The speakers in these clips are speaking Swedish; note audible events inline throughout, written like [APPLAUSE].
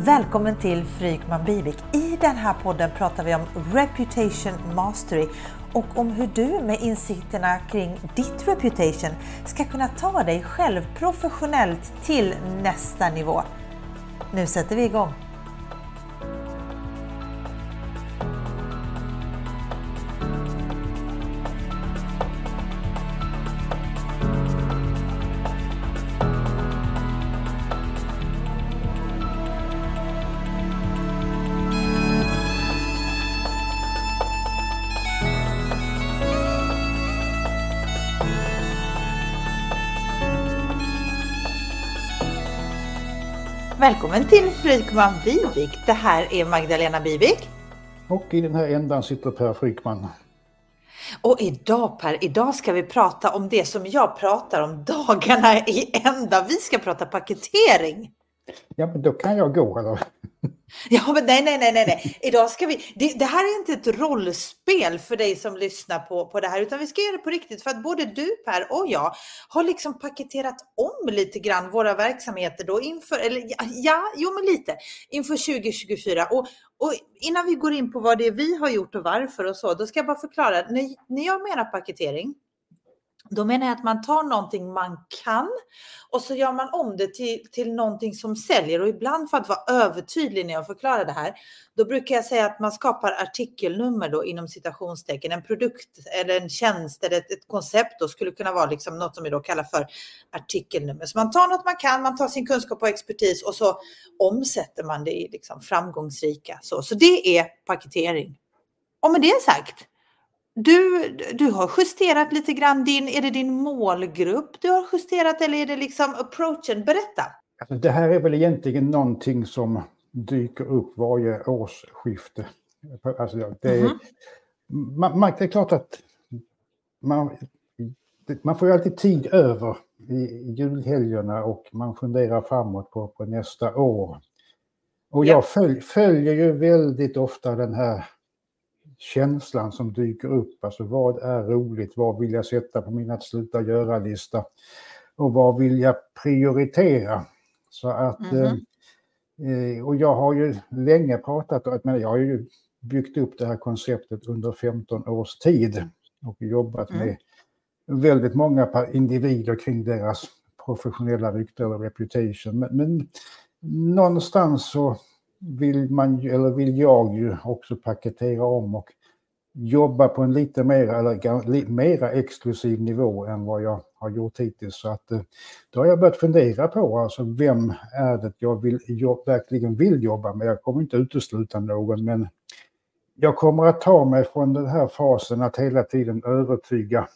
Välkommen till Frykman Bivik. I den här podden pratar vi om Reputation Mastery och om hur du med insikterna kring ditt reputation ska kunna ta dig själv professionellt till nästa nivå. Nu sätter vi igång! Välkommen till Frykman Bivik. Det här är Magdalena Bivik. Och i den här ändan sitter Per Frykman. Och idag Per, idag ska vi prata om det som jag pratar om dagarna i ända. Vi ska prata paketering. Ja, men då kan jag gå eller? [LAUGHS] Ja, men nej, nej, nej, nej, nej. Idag ska vi. Det, det, här är inte ett rollspel för dig som lyssnar på, på det här, utan vi ska göra det på riktigt för att både du Per och jag har liksom paketerat om lite grann våra verksamheter då inför, eller ja, jo, men lite inför 2024 och, och innan vi går in på vad det är vi har gjort och varför och så, då ska jag bara förklara. När, när jag menar paketering då menar jag att man tar någonting man kan och så gör man om det till, till någonting som säljer. Och ibland för att vara övertydlig när jag förklarar det här, då brukar jag säga att man skapar artikelnummer då inom citationstecken. En produkt eller en tjänst eller ett, ett koncept då skulle kunna vara liksom något som vi då kallar för artikelnummer. Så man tar något man kan, man tar sin kunskap och expertis och så omsätter man det i liksom framgångsrika. Så, så det är paketering. Och med det sagt, du, du har justerat lite grann din, är det din målgrupp du har justerat eller är det liksom approachen? Berätta. Alltså det här är väl egentligen någonting som dyker upp varje årsskifte. Alltså det, är, mm -hmm. man, man, det är klart att man, man får ju alltid tid över i julhelgerna och man funderar framåt på, på nästa år. Och jag följ, följer ju väldigt ofta den här känslan som dyker upp. Alltså vad är roligt? Vad vill jag sätta på min att sluta göra-lista? Och vad vill jag prioritera? Så att, mm -hmm. eh, och jag har ju länge pratat, men jag har ju byggt upp det här konceptet under 15 års tid och jobbat mm. med väldigt många individer kring deras professionella rykte eller reputation. Men, men någonstans så vill, man, eller vill jag ju också paketera om och jobba på en lite mer, eller, mera exklusiv nivå än vad jag har gjort hittills. Så att, eh, då har jag börjat fundera på alltså, vem är det jag, vill, jag verkligen vill jobba med. Jag kommer inte utesluta någon, men jag kommer att ta mig från den här fasen att hela tiden övertyga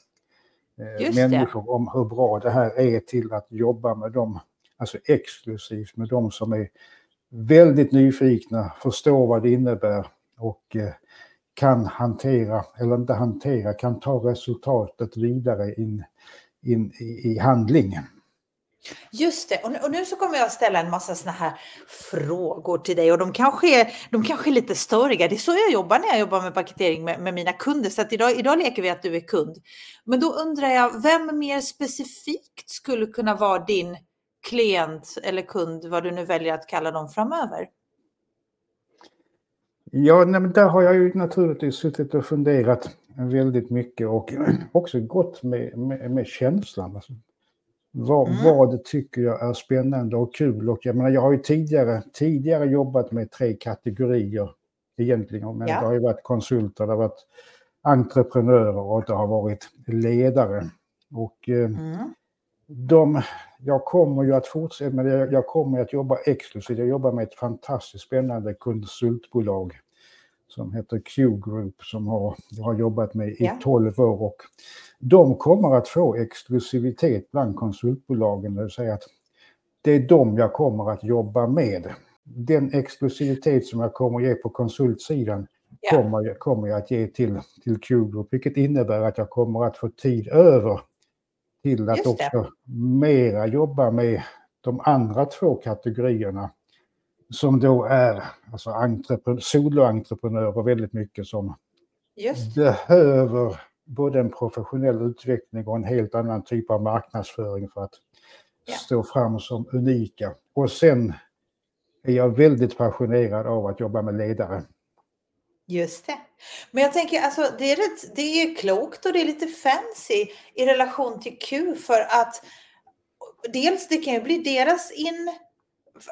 eh, människor om hur bra det här är till att jobba med dem, alltså exklusivt med dem som är väldigt nyfikna, förstår vad det innebär och eh, kan hantera, eller inte hantera, kan ta resultatet vidare in, in i, handling. Just det, och nu, och nu, så kommer jag ställa en massa sådana här frågor till dig och de kanske, är, de kanske är lite störiga. Det är så jag jobbar när jag jobbar med paketering med, med mina kunder. Så att idag, idag leker vi att du är kund. Men då undrar jag, vem mer specifikt skulle kunna vara din klient eller kund, vad du nu väljer att kalla dem framöver? Ja, nej, där har jag ju naturligtvis suttit och funderat väldigt mycket och [CLEARS THROAT] också gått med, med, med känslan. Alltså, vad, mm. vad tycker jag är spännande och kul? Och jag, menar, jag har ju tidigare, tidigare jobbat med tre kategorier egentligen. Men ja. det har ju varit konsulter, det har varit entreprenörer och det har varit ledare. Och eh, mm de, jag kommer ju att fortsätta, men jag, jag kommer att jobba exklusivt. Jag jobbar med ett fantastiskt spännande konsultbolag som heter Q-Group som har, jag har jobbat med i ja. 12 år. Och de kommer att få exklusivitet bland konsultbolagen, det vill säga att det är de jag kommer att jobba med. Den exklusivitet som jag kommer att ge på konsultsidan ja. kommer, jag, kommer jag att ge till, till Q-Group, vilket innebär att jag kommer att få tid över till att också mera jobba med de andra två kategorierna som då är alltså entrepren soloentreprenörer väldigt mycket som behöver både en professionell utveckling och en helt annan typ av marknadsföring för att ja. stå fram som unika. Och sen är jag väldigt passionerad av att jobba med ledare. Just det. Men jag tänker alltså det är, rätt, det är klokt och det är lite fancy i relation till Q för att dels det kan ju bli deras in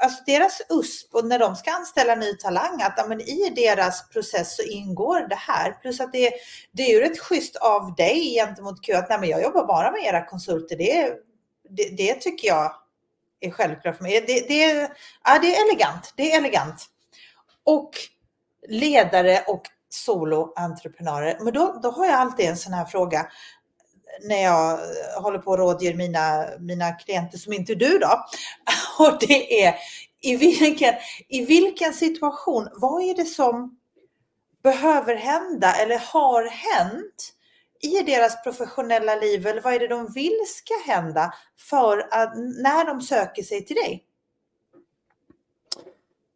alltså deras USP och när de ska anställa ny talang, att amen, i deras process så ingår det här. Plus att det, det är ju rätt schysst av dig gentemot Q att nej, men jag jobbar bara med era konsulter. Det, det, det tycker jag är självklart för mig. Det, det, ja, det är elegant. Det är elegant. Och ledare och soloentreprenörer. Men då, då har jag alltid en sån här fråga när jag håller på och rådger mina, mina klienter som inte är du då. [LAUGHS] Och det är i vilken, i vilken situation, vad är det som behöver hända eller har hänt i deras professionella liv eller vad är det de vill ska hända för att när de söker sig till dig?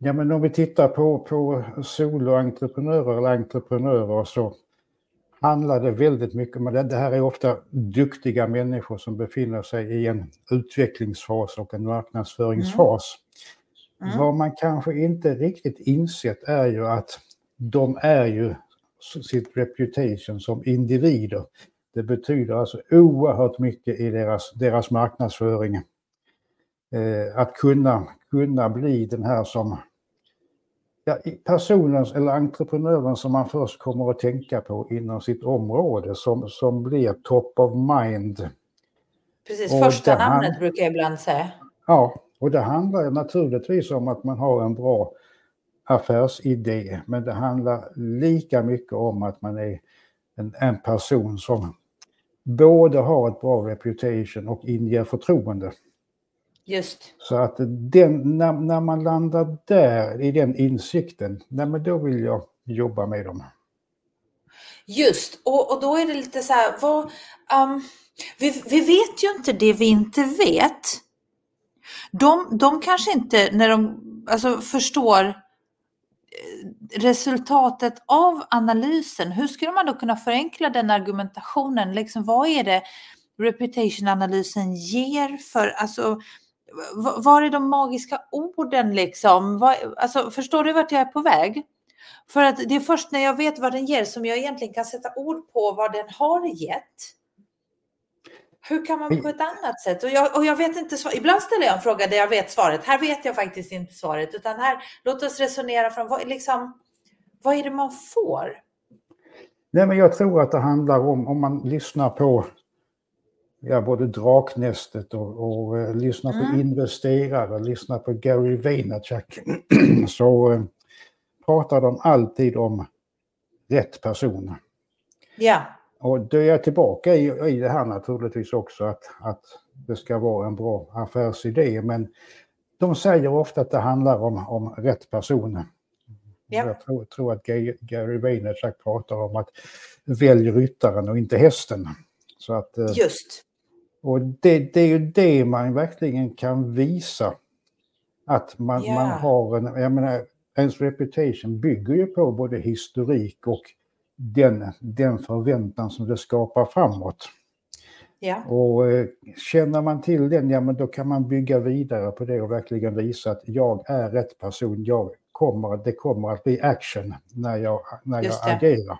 Ja, men om vi tittar på, på soloentreprenörer eller entreprenörer så handlar det väldigt mycket om, det här är ofta duktiga människor som befinner sig i en utvecklingsfas och en marknadsföringsfas. Mm. Mm. Vad man kanske inte riktigt insett är ju att de är ju sitt reputation som individer. Det betyder alltså oerhört mycket i deras, deras marknadsföring. Eh, att kunna, kunna bli den här som ja, personen eller entreprenören som man först kommer att tänka på inom sitt område som, som blir top of mind. Precis, och första namnet han, brukar jag ibland säga. Ja, och det handlar naturligtvis om att man har en bra affärsidé, men det handlar lika mycket om att man är en, en person som både har ett bra reputation och inger förtroende. Just. Så att den, när, när man landar där i den insikten, nej men då vill jag jobba med dem. Just, och, och då är det lite så här, vad, um, vi, vi vet ju inte det vi inte vet. De, de kanske inte, när de alltså, förstår eh, resultatet av analysen, hur skulle man då kunna förenkla den argumentationen? Liksom, vad är det reputation-analysen ger för, alltså var är de magiska orden liksom? Var, alltså, förstår du vart jag är på väg? För att det är först när jag vet vad den ger som jag egentligen kan sätta ord på vad den har gett. Hur kan man på ett annat sätt? Och jag, och jag vet inte svar. Ibland ställer jag en fråga där jag vet svaret. Här vet jag faktiskt inte svaret, utan här låt oss resonera från vad, liksom, vad är det man får? Nej, men jag tror att det handlar om, om man lyssnar på ja, både Draknästet och, och uh, lyssna mm. på investerare, lyssna på Gary Vaynerchuk, [CLEARS THROAT] så uh, pratar de alltid om rätt person. Ja. Och då är jag tillbaka i, i det här naturligtvis också att, att det ska vara en bra affärsidé, men de säger ofta att det handlar om, om rätt person. Ja. Jag tror, tror att Gary Vaynerchuk pratar om att välj ryttaren och inte hästen. Så att, eh, Just. Och det, det, är ju det man verkligen kan visa. Att man, yeah. man har en, jag menar, ens reputation bygger ju på både historik och den, den förväntan som det skapar framåt. Yeah. Och eh, känner man till den, ja men då kan man bygga vidare på det och verkligen visa att jag är rätt person. Jag kommer, det kommer att bli action när jag, när jag agerar.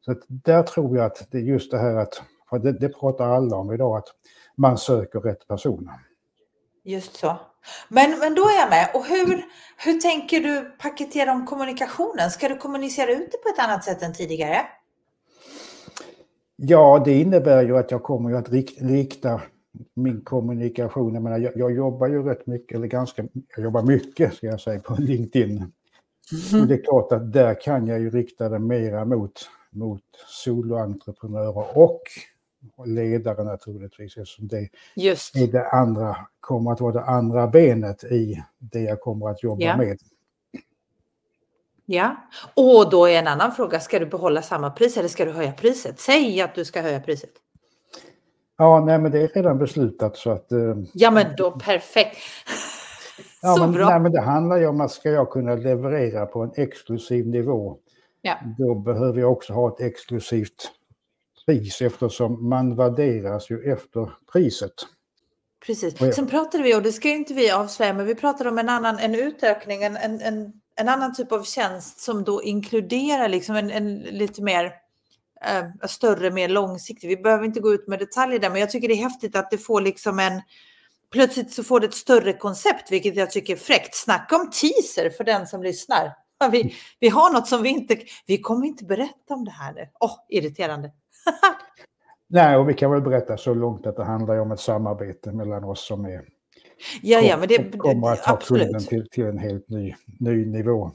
Så där tror jag att det är just det här att för det, det pratar alla om idag, att man söker rätt person. Just så. Men, men då är jag med. Och hur, hur tänker du paketera om kommunikationen? Ska du kommunicera ut det på ett annat sätt än tidigare? Ja, det innebär ju att jag kommer att rikta min kommunikation. Jag, menar, jag, jag, jobbar ju rätt mycket, eller ganska jag jobbar mycket ska jag säga, på [LAUGHS] LinkedIn. Mm. Och det är klart att där kan jag ju rikta det mera mot, mot soloentreprenörer och ledare naturligtvis eftersom det Just. är det andra, kommer att vara det andra benet i det jag kommer att jobba ja. med. Ja, och då är en annan fråga, ska du behålla samma pris eller ska du höja priset? Säg att du ska höja priset. Ja, nej men det är redan beslutat så att... Eh, ja men då perfekt. ja, men, bra. Nej, men det handlar ju om att ska jag kunna leverera på en exklusiv nivå, ja. då behöver jag också ha ett exklusivt pris eftersom man värderas ju efter priset. Precis. Sen pratade vi, och det ska inte vi avslöja, men vi pratade om en annan, en utökning, en, en, en, annan typ av tjänst som då inkluderar liksom en, en lite mer äh, större, mer långsiktig. Vi behöver inte gå ut med detaljer där, men jag tycker det är häftigt att det får liksom en plötsligt så får det ett större koncept, vilket jag tycker är fräckt. Snacka om teaser för den som lyssnar. [LAUGHS] Vi, vi har något som vi inte, vi kommer inte berätta om det här nu. Åh, oh, irriterande. [LAUGHS] Nej, och vi kan väl berätta så långt att det handlar om ett samarbete mellan oss som är Ja, ja, men det kommer att ta kunden till, till en helt ny, ny nivå.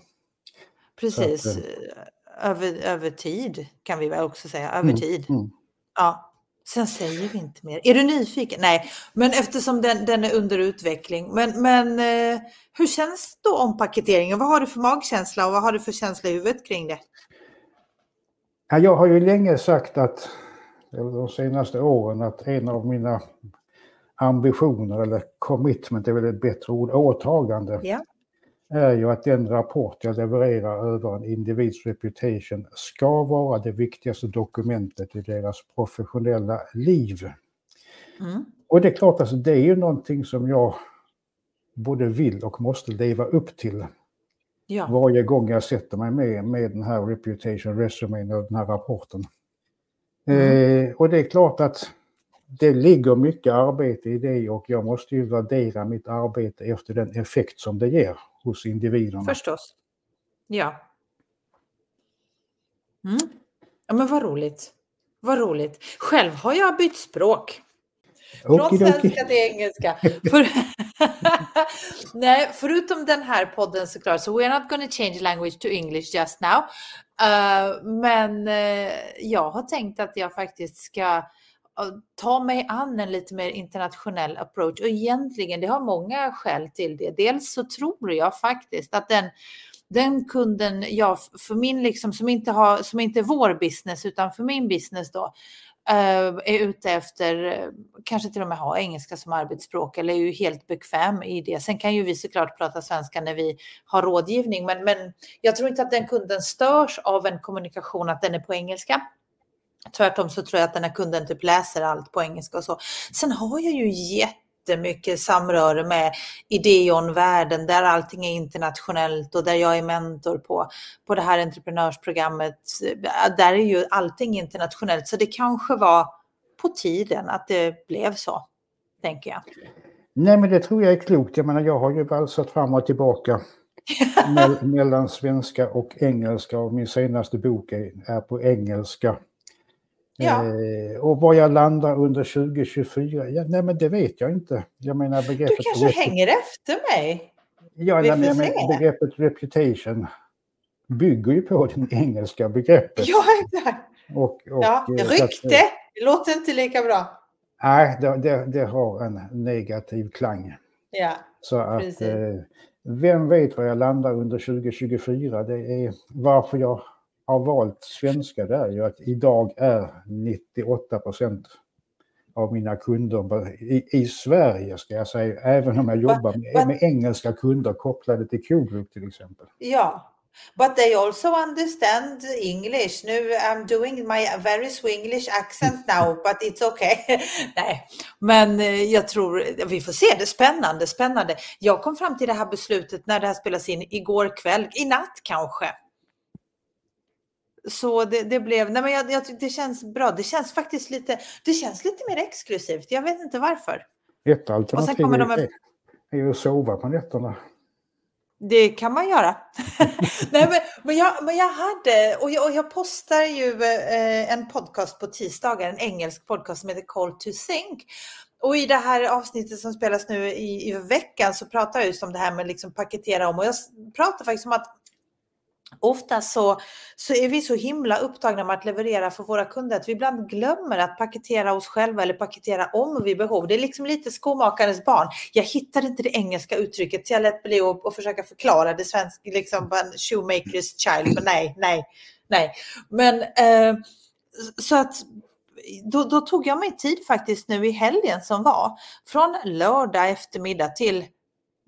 Precis. Att, eh, över, över tid kan vi väl också säga. Över mm, tid. Mm. Ja. Sen säger vi inte mer. Är du nyfiken? Nej, men eftersom den, den är under utveckling. Men, men eh, hur känns då ompaketeringen? Vad har du för magkänsla och vad har du för känsla i huvudet kring det? Ja, jag har ju länge sagt att, eller de senaste åren, att en av mina ambitioner, eller commitment är väl ett bättre ord, åtagande, ja är ju att den rapport jag levererar över en individs reputation ska vara det viktigaste dokumentet i deras professionella liv. Mm. Och det är klart, alltså, det är ju någonting som jag både vill och måste leva upp till. Ja. Varje gång jag sätter mig med, med den här reputation resumen och den här rapporten. Mm. Eh, och det är klart att det ligger mycket arbete i det och jag måste ju värdera mitt arbete efter den effekt som det ger hos individerna. Förstås. Ja. Mm. Ja men vad roligt. Vad roligt. Själv har jag bytt språk. Från svenska till engelska. För... [LAUGHS] Nej, förutom den här podden såklart, så we're not gonna change language to English just now. Uh, men uh, jag har tänkt att jag faktiskt ska ta mig an en lite mer internationell approach. Och egentligen, det har många skäl till det. Dels så tror jag faktiskt att den, den kunden jag, för min liksom, som inte, har, som inte är vår business, utan för min business då, eh, Eh, är ute efter, eh, kanske till och med ha engelska som arbetsspråk eller är ju helt bekväm i det. Sen kan ju vi såklart prata svenska när vi har rådgivning, men, men jag tror inte att den kunden störs av en kommunikation att den är på engelska. Tvärtom så tror jag att den här kunden typ läser allt på engelska och så. Sen har jag ju jättemycket samröre med Ideon-världen där allting är internationellt och där jag är mentor på, på det här entreprenörsprogrammet. Där är ju allting internationellt så det kanske var på tiden att det blev så, tänker jag. Nej, men det tror jag är klokt. Jag menar, jag har ju valsat fram och tillbaka [LAUGHS] mellan svenska och engelska och min senaste bok är, är på engelska. Ja. Eh, och var jag landar under 2024, ja, nej men det vet jag inte. Jag menar begreppet... Du kanske hänger efter mig? Ja, nej, men begreppet reputation bygger ju på det engelska begreppet. Ja, exakt. Och, och, ja, eh, rykte, det låter inte lika bra. Nej, det, det, det har en negativ klang. Ja, Så att, eh, vem vet var jag landar under 2024? Det är varför jag har valt svenska det är ju att idag är 98 procent av mina kunder i, i, Sverige, ska jag säga, även om jag jobbar med, med engelska kunder kopplade till Q-Group till exempel. Ja, But they also understand English. Nu I'm doing my very Swinglish accent [LAUGHS] now, but it's okay. [LAUGHS] Nej, men eh, jag tror vi får se. Det är spännande, spännande. Jag kom fram till det här beslutet när det här spelas in igår kväll, i natt kanske. Så det, det, blev, nej men jag, jag, det känns bra. Det känns faktiskt lite, det känns lite mer exklusivt. Jag vet inte varför. Ett alternativ är, de... är ju att sova på nätterna. Det kan man göra. [LAUGHS] nej, men, men, jag, men jag hade, och jag, och jag postar ju eh, en podcast på tisdagar, en engelsk podcast som heter Call to Think. Och i det här avsnittet som spelas nu i, i veckan så pratar jag just om det här med liksom paketera om och jag pratar faktiskt om att Ofta så, så är vi så himla upptagna med att leverera för våra kunder att vi ibland glömmer att paketera oss själva eller paketera om vid behov. Det är liksom lite skomakarens barn. Jag hittade inte det engelska uttrycket så jag lät bli att, att försöka förklara det svenska, liksom shoemaker's child. Men nej, nej, nej. Men eh, så att då, då, tog jag mig tid faktiskt nu i helgen som var. Från lördag eftermiddag till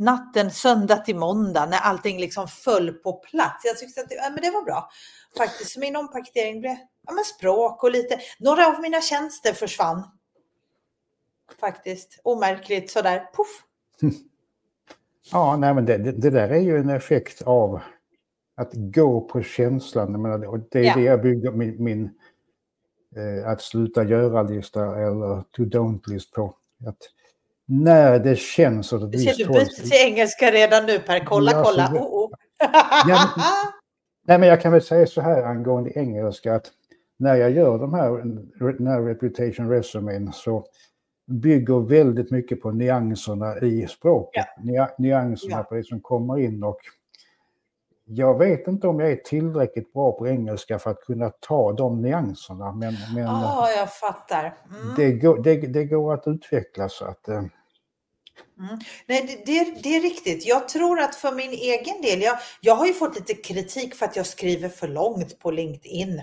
natten söndag till måndag när allting liksom föll på plats. Jag tyckte att det, ja, men det var bra faktiskt. Min ompaketering blev ja, men språk och lite, några av mina tjänster försvann. faktiskt. Omärkligt sådär, poff. [LAUGHS] Ja, nej, men det, det, där är ju en effekt av att gå på känslan. Menar, och det är ja. det jag bygger min, min eh, att sluta göra-lista eller to don't-list på. Att när det känns åt ett visst håll. Du byter till engelska redan nu Per. Kolla, ja, kolla. Oh, oh. ja, men, [LAUGHS] nej, men jag kan väl säga så här angående engelska att när jag gör de här, den här reputation resumen så bygger väldigt mycket på nyanserna i språket. Ja. Nyanserna ja. på det som kommer in och jag vet inte om jag är tillräckligt bra på engelska för att kunna ta de nyanserna. Men, men oh, jag fattar. Mm. Det, går, det, det, går att utveckla så att... Eh... Mm. Nej, det, det, det, är riktigt. Jag tror att för min egen del, jag, jag har ju fått lite kritik för att jag skriver för långt på LinkedIn.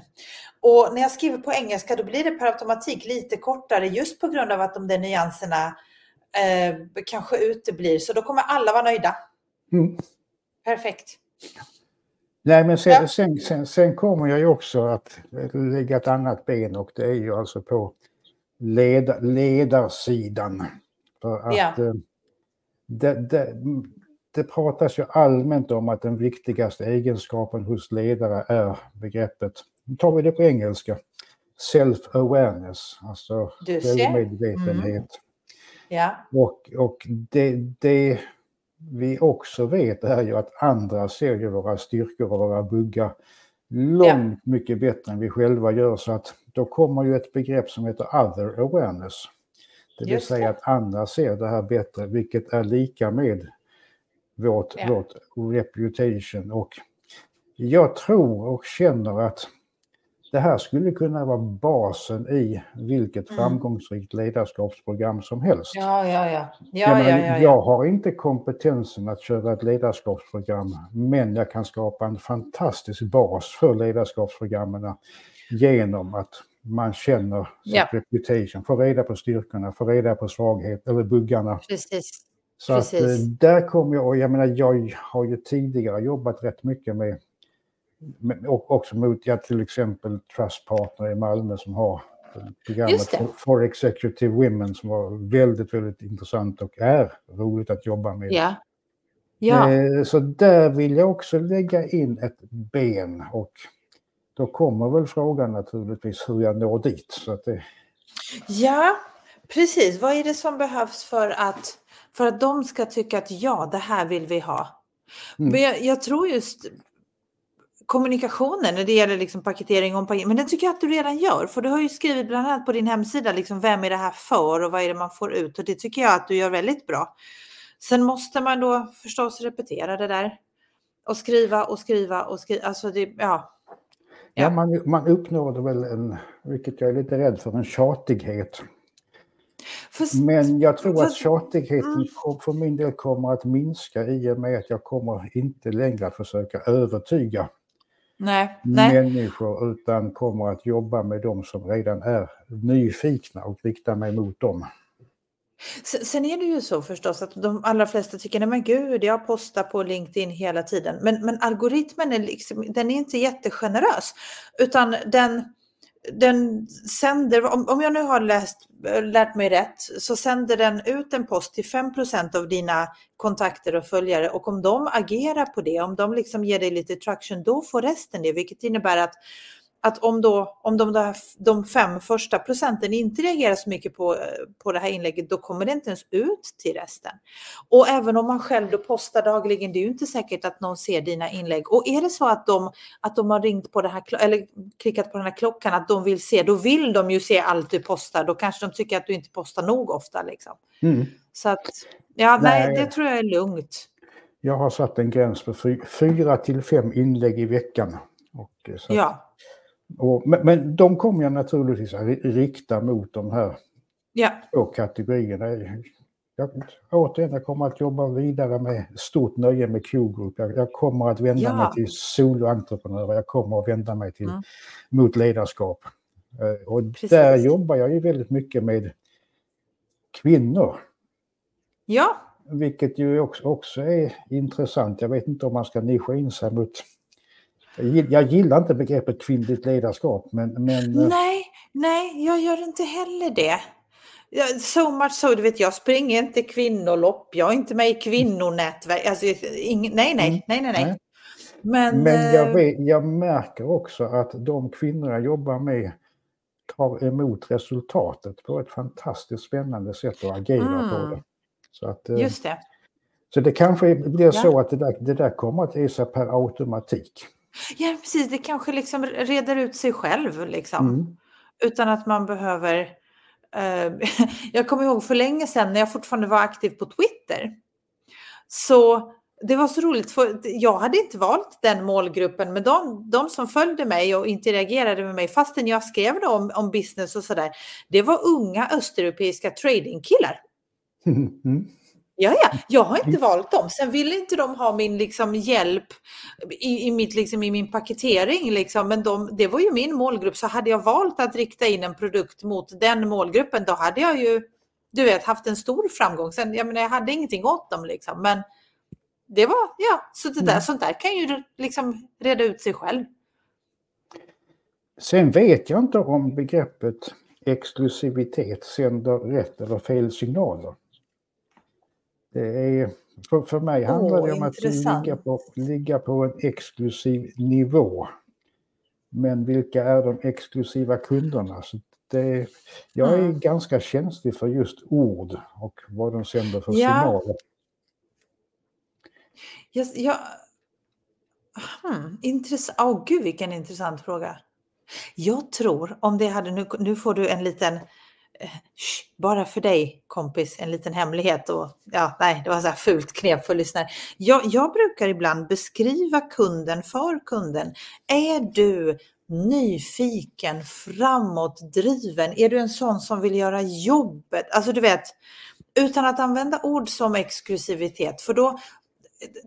Och när jag skriver på engelska då blir det per automatik lite kortare just på grund av att de där nyanserna eh, kanske uteblir. Så då kommer alla vara nöjda. Mm. Perfekt. Nej, men sen, ja. sen, sen, sen, kommer jag ju också att lägga ett annat ben och det är ju alltså på led, ledarsidan. För att ja. Det, det, det pratas ju allmänt om att den viktigaste egenskapen hos ledare är begreppet, nu tar vi det på engelska, self-awareness, alltså självmedvetenhet. Mm. Ja. Och, och det, det vi också vet är ju att andra ser ju våra styrkor och våra buggar långt ja. mycket bättre än vi själva gör. Så att då kommer ju ett begrepp som heter other awareness. Det vill Just säga det. att andra ser det här bättre, vilket är lika med vårt, ja. vårt reputation. Och jag tror och känner att det här skulle kunna vara basen i vilket mm. framgångsrikt ledarskapsprogram som helst. Ja, ja, ja. ja, jag, ja, ja, jag har inte kompetensen att köra ett ledarskapsprogram, men jag kan skapa en fantastisk bas för ledarskapsprogrammen genom att man känner ja. reputation, får reda på styrkorna, får reda på svaghet eller buggarna. Precis. Så Precis. att eh, där kommer jag, och jag menar jag har ju tidigare jobbat rätt mycket med och också mot ja, till exempel Trust Partner i Malmö som har programmet for Executive Women som var väldigt, väldigt intressant och är roligt att jobba med. Ja. Ja. Eh, så där vill jag också lägga in ett ben och då kommer väl frågan naturligtvis hur jag når dit. Så att det... Ja, precis. Vad är det som behövs för att, för att de ska tycka att ja, det här vill vi ha? Mm. Men jag, jag, tror just kommunikationen när det gäller liksom paketering och ompaketering, men det tycker jag att du redan gör, för du har ju skrivit bland annat på din hemsida, liksom, vem är det här för och vad är det man får ut och det tycker jag att du gör väldigt bra. Sen måste man då förstås repetera det där och skriva och skriva och skriva, alltså det, ja. Ja, ja man, man uppnår väl en, vilket jag är lite rädd för, en tjatighet. Fast, Men jag tror fast, att tjatigheten mm. för min del kommer att minska i och med att jag kommer inte längre att försöka övertyga nej, nej. människor utan kommer att jobba med de som redan är nyfikna och rikta mig mot dem. Sen är det ju så förstås att de allra flesta tycker, nej men gud, jag postar på LinkedIn hela tiden. Men, men algoritmen är, liksom, den är inte jättegenerös, utan den, den sänder, om, om jag nu har läst, lärt mig rätt, så sänder den ut en post till 5% av dina kontakter och följare och om de agerar på det, om de liksom ger dig lite traction, då får resten det, vilket innebär att att om, då, om de, där, de fem första procenten inte reagerar så mycket på, på det här inlägget, då kommer det inte ens ut till resten. Och även om man själv då postar dagligen, det är ju inte säkert att någon ser dina inlägg. Och är det så att de, att de har ringt på det här, eller klickat på den här klockan, att de vill se, då vill de ju se allt du postar. Då kanske de tycker att du inte postar nog ofta. Liksom. Mm. Så att, ja, nej, nej, det tror jag är lugnt. Jag har satt en gräns på fyra till fem inlägg i veckan. Och så ja. Och, men, men de kommer jag naturligtvis att rikta mot de här ja. två kategorierna. Jag, återigen, jag kommer att jobba vidare med stort nöje med Q-Group. Jag, jag, kommer att vända ja. mig till soloentreprenörer, jag kommer att vända mig till, mm. mot ledarskap. Eh, och Precis. där jobbar jag ju väldigt mycket med kvinnor. Ja. Vilket ju också, också är intressant. Jag vet inte om man ska nischa in sig mot jag gillar inte begreppet kvinnligt ledarskap, men... men eh, nej, nej, jag gör inte heller det. So much so, du vet jag springer inte kvinnolopp, jag är inte med i kvinnonätverk. Alltså, ing, nej, nej, Mm. nej, nej, nej. Men, Men jag, eh, vet, jag märker också att de kvinnor jag jobbar med tar emot resultatet på ett fantastiskt spännande sätt och agerar på Mm. det. Så, att, eh, just det. så det kanske blir Ja. så att det där, det där kommer att ge sig per automatik. Ja, precis. Det kanske liksom reder ut sig själv liksom. Mm. Utan att man behöver... Eh, [LAUGHS] jag kommer ihåg för länge sedan när jag fortfarande var aktiv på Twitter. Så det var så roligt för jag hade inte valt den målgruppen men de, de som följde mig och interagerade med mig fastän jag skrev om, om business och sådär. Det var unga östeuropeiska tradingkillar. [LAUGHS] Mm. Ja, ja, jag har inte valt dem. Sen ville inte de ha min liksom, hjälp i, i, mitt, liksom, i min paketering. Liksom. Men de, det var ju min målgrupp. Så hade jag valt att rikta in en produkt mot den målgruppen, då hade jag ju du vet, haft en stor framgång. Sen, jag, menar, jag hade ingenting åt dem. Liksom. Men det var, ja, så det där, Mm. sånt där kan ju liksom reda ut sig själv. Sen vet jag inte om begreppet exklusivitet sänder rätt eller fel signaler. Det är, för, för mig handlar Åh, det om att intressant. ligga på, ligga på en exklusiv nivå. Men vilka är de exklusiva kunderna? Så det, jag är Mm. ganska känslig för just ord och vad de sänder för Ja. signaler. Jag, jag, hmm, intressant. Åh gud vilken intressant fråga. Jag tror om det hade, nu, nu får du en liten, bara för dig kompis, en liten hemlighet. Och, ja, nej, det var så här fult knep för lyssnare. Jag, jag brukar ibland beskriva kunden för kunden. Är du nyfiken, framåtdriven? Är du en sån som vill göra jobbet? Alltså du vet, utan att använda ord som exklusivitet, för då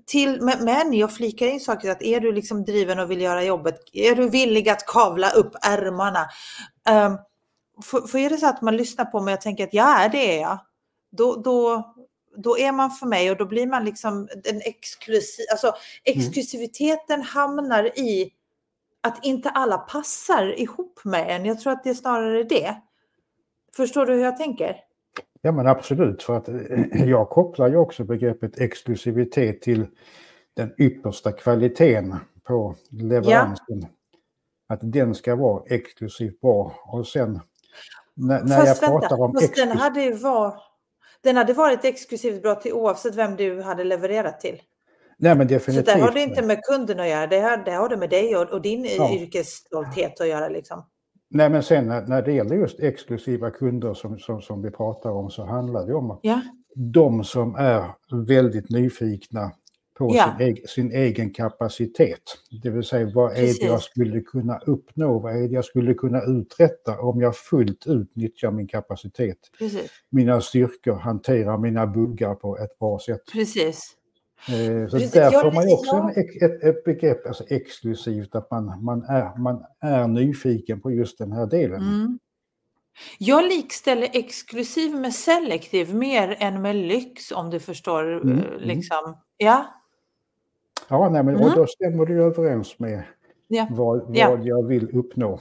till, men- men jag flikar in saker att är du liksom driven och vill göra jobbet, är du villig att kavla upp ärmarna? Um, för, för är det så att man lyssnar på mig och tänker att ja, det är jag, då, då, då är man för mig och då blir man liksom den exklusiv, alltså exklusiviteten hamnar i att inte alla passar ihop med en. Jag tror att det är snarare det. Förstår du hur jag tänker? Ja men absolut, för att eh, jag kopplar ju också begreppet exklusivitet till den yppersta kvaliteten på leveransen. Att den ska vara exklusivt bra. Och sen när, när jag Fast vänta, pratar om fast den hade, ju var, den hade varit exklusivt bra till oavsett vem du hade levererat till. Nej men Så definitivt. där har det inte med kunden att göra, det har det, har det med dig och, och din Ja. yrkesstolthet att göra. Liksom. Nej men sen när, när det gäller just exklusiva kunder som, som, som vi pratar om så handlar det om Ja, de som är väldigt nyfikna på Ja. sin, egen, sin egen kapacitet. Det vill säga vad är det jag Precis. skulle kunna uppnå, vad är det jag skulle kunna uträtta om jag fullt ut nyttjar min kapacitet, precis. mina styrkor, hanterar mina buggar på ett bra sätt. precis. Eh, Så Precis. där får man ju också en, ett, ett begrepp, alltså exklusivt, att man, man, är, man är nyfiken på just den här delen. Mm. Jag likställer exklusiv med selektiv mer än med lyx om du förstår. Mm, eh, mm. Liksom. Ja, Ja, nej, men, och Mm. då stämmer det överens med ja, vad, vad Ja. jag vill uppnå.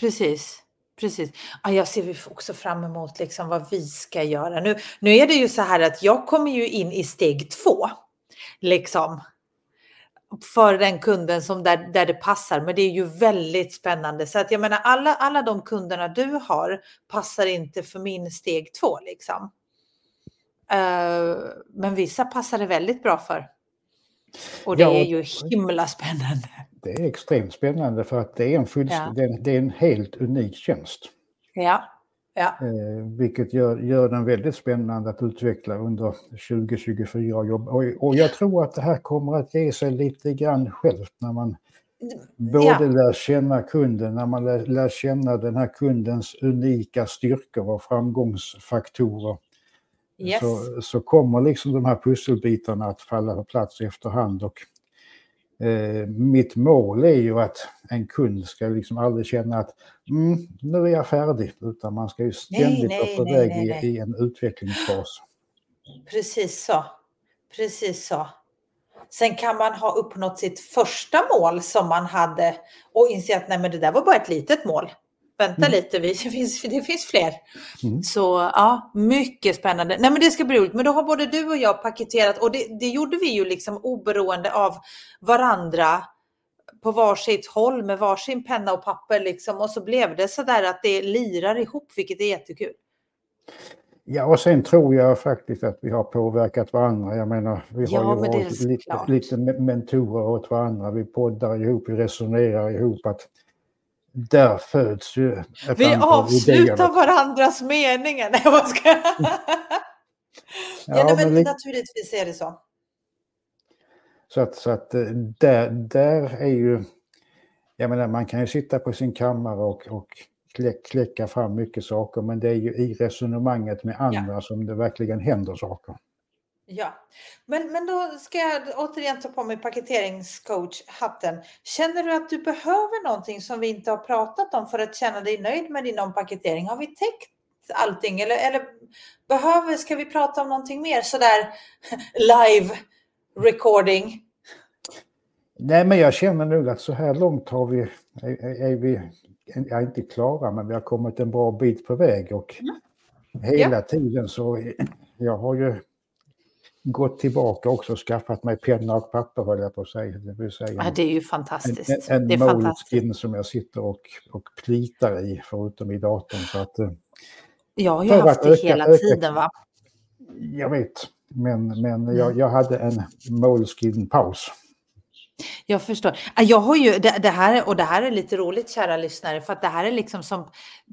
precis. Precis. Ja, jag ser också fram emot liksom vad vi ska göra. Nu, nu är det ju så här att jag kommer ju in i steg två. Liksom. För den kunden som där, där det passar. Men det är ju väldigt spännande. Så att jag menar alla, alla de kunderna du har passar inte för min steg två liksom. Eh, men vissa passar det väldigt bra för. Och det Ja, är ju himla spännande. Det är extremt spännande för att det är en, fullst- Ja. det är det är en helt unik tjänst. Ja, ja, Eh, vilket gör, gör den väldigt spännande att utveckla under 2024. och Jobb. Och, och jag tror att det här kommer att ge sig lite grann självt när man både Ja. lär känna kunden, när man lär, lär känna den här kundens unika styrkor och framgångsfaktorer. Yes. Så, så kommer liksom de här pusselbitarna att falla på plats efterhand. Och, eh, mitt mål är ju att en kund ska liksom aldrig känna att mm, nu är jag färdig, utan man ska ju ständigt nej, vara på väg i, i en utvecklingsfas. Precis så. Precis så. Sen kan man ha uppnått sitt första mål som man hade och inse att nej, men det där var bara ett litet mål. Vänta mm. lite, det finns, det finns fler. Mm. Så ja, mycket spännande. Nej men det ska bli roligt. Men då har både du och jag paketerat och det, det gjorde vi ju liksom oberoende av varandra på varsitt håll med varsin penna och papper liksom. Och så blev det så där att det lirar ihop, vilket är jättekul. Ja, och sen tror jag faktiskt att vi har påverkat varandra. Jag menar, vi ja, har ju varit lite, lite mentorer åt varandra. Vi poddar ihop, vi resonerar ihop. att där föds ju ett Vi avslutar varandras meningar. [LAUGHS] Nej, vad ska [LAUGHS] ja, ja, nej, men, men naturligtvis är det så. Så att, så att eh, där, där är ju, jag menar man kan ju sitta på sin kammare och, och kläcka fram mycket saker men det är ju i resonemanget med andra ja. som det verkligen händer saker. Ja, men, men då ska jag återigen ta på mig paketeringscoach-hatten. Känner du att du behöver någonting som vi inte har pratat om för att känna dig nöjd med din ompaketering? Har vi täckt allting eller, eller behöver, ska vi prata om någonting mer sådär [LAUGHS] live recording? Nej, men jag känner nog att så här långt har vi, är, är vi, är inte klara, men vi har kommit en bra bit på väg och mm. hela ja. tiden så jag har ju gått tillbaka också och skaffat mig penna och papper höll jag på att säga. Det, vill säga ja, det är ju fantastiskt. En, en, en moleskin som jag sitter och, och plitar i förutom i datorn. Så att, eh, jag har ju haft det öka, hela öka, tiden va? Jag vet, men, men mm. jag, jag hade en moleskin-paus. Jag förstår. Ah, jag har ju det, det, här och det här är lite roligt kära lyssnare för att det här är liksom som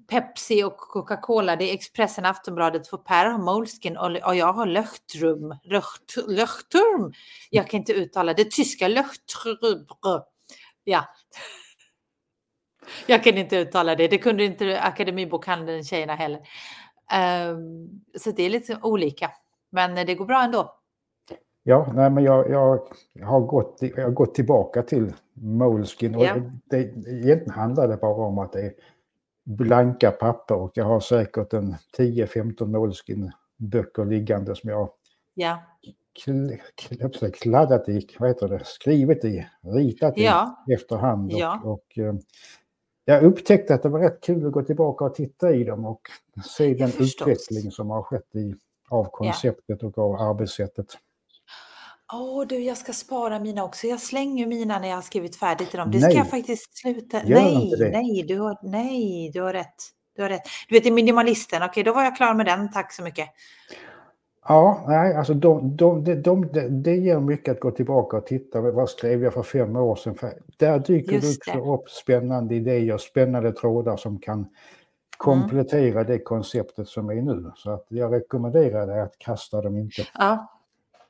Pepsi och Coca-Cola. Det är Expressen, Aftonbladet för Per har Moleskin och, och jag har Löchtrum. Löchtrum. Jag kan inte uttala det. Tyska Löchtrum. Ja. [LAUGHS] Jag kan inte uttala det. Det kunde inte Akademibokhandeln tjejerna heller. Um, så det är lite olika. Men eh, det går bra ändå. Ja, nej, men jag, jag, har gått, jag har gått tillbaka till Moleskin och ja. det, egentligen handlar det bara om att det är blanka papper och jag har säkert en 10-15 Moleskin böcker liggande som jag ja. kladdat i, vad heter det, skrivit i, ritat i ja. efterhand. Och, ja. och, eh, jag upptäckte att det var rätt kul att gå tillbaka och titta i dem och se den utveckling som har skett i, av konceptet och av arbetssättet. Åh du, jag ska spara mina också. Jag slänger mina när jag har skrivit färdigt i dem. Det ska jag faktiskt sluta. Gör nej, nej, du har, nej, du har rätt. Du har rätt. Du vet, i minimalisten. Okej, då var jag klar med den. Tack så mycket. Ja, nej, alltså de, de, de, de, det ger mycket att gå tillbaka och titta. Vad skrev jag för fem år sedan? För där dyker Just det upp spännande idéer, spännande trådar som kan mm. komplettera mm. det konceptet som är nu. Så att jag rekommenderar dig att kasta dem inte. Ja,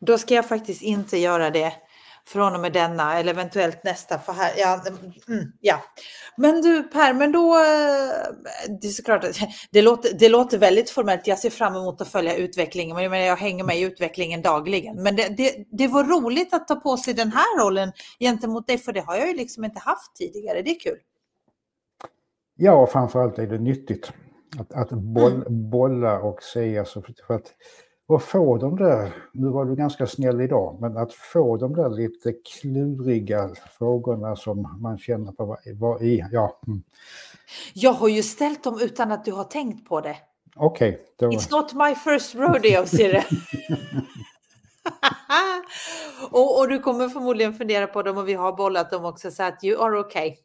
då ska jag faktiskt inte göra det från och med denna eller eventuellt nästa. För här, ja, mm, ja. Men du Per, men då, eh, det är såklart [LAUGHS] det låter, det låter väldigt formellt. Jag ser fram emot att följa utvecklingen, men jag, jag hänger med i utvecklingen dagligen. Men det, det, det var roligt att ta på sig den här rollen gentemot dig, för det har jag ju liksom inte haft tidigare. Det är kul. Ja, framförallt är det nyttigt att, att boll, mm. bolla och se. Alltså, för att och få de där, nu var du ganska snäll idag, men att få de där lite kluriga frågorna som man känner på vad i, ja. Mm. Jag har ju ställt dem utan att du har tänkt på det. Okej. Okay, It's not my first rodeo, Sirre. [LAUGHS] [LAUGHS] och, och, du kommer förmodligen fundera på dem och vi har bollat dem också så att you are okay.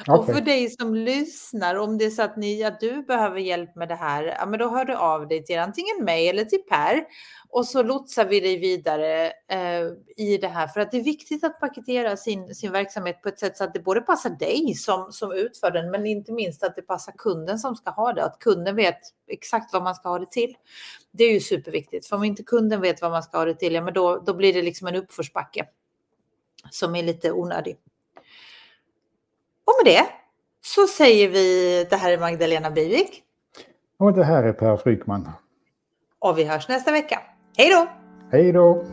Okay. Och för dig som lyssnar, om det är så att, ni, att du behöver hjälp med det här, ja, men då hör du av dig till antingen mig eller till Per och så lotsar vi dig vidare eh, i det här. För att det är viktigt att paketera sin, sin verksamhet på ett sätt så att det både passar dig som, som utför den, men inte minst att det passar kunden som ska ha det. Att kunden vet exakt vad man ska ha det till. Det är ju superviktigt, för om inte kunden vet vad man ska ha det till, ja, men då, då blir det liksom en uppförsbacke som är lite onödig. Och med det så säger vi det här är Magdalena Bivik. Och det här är Per Frykman. Och vi hörs nästa vecka. Hej då! Hej då!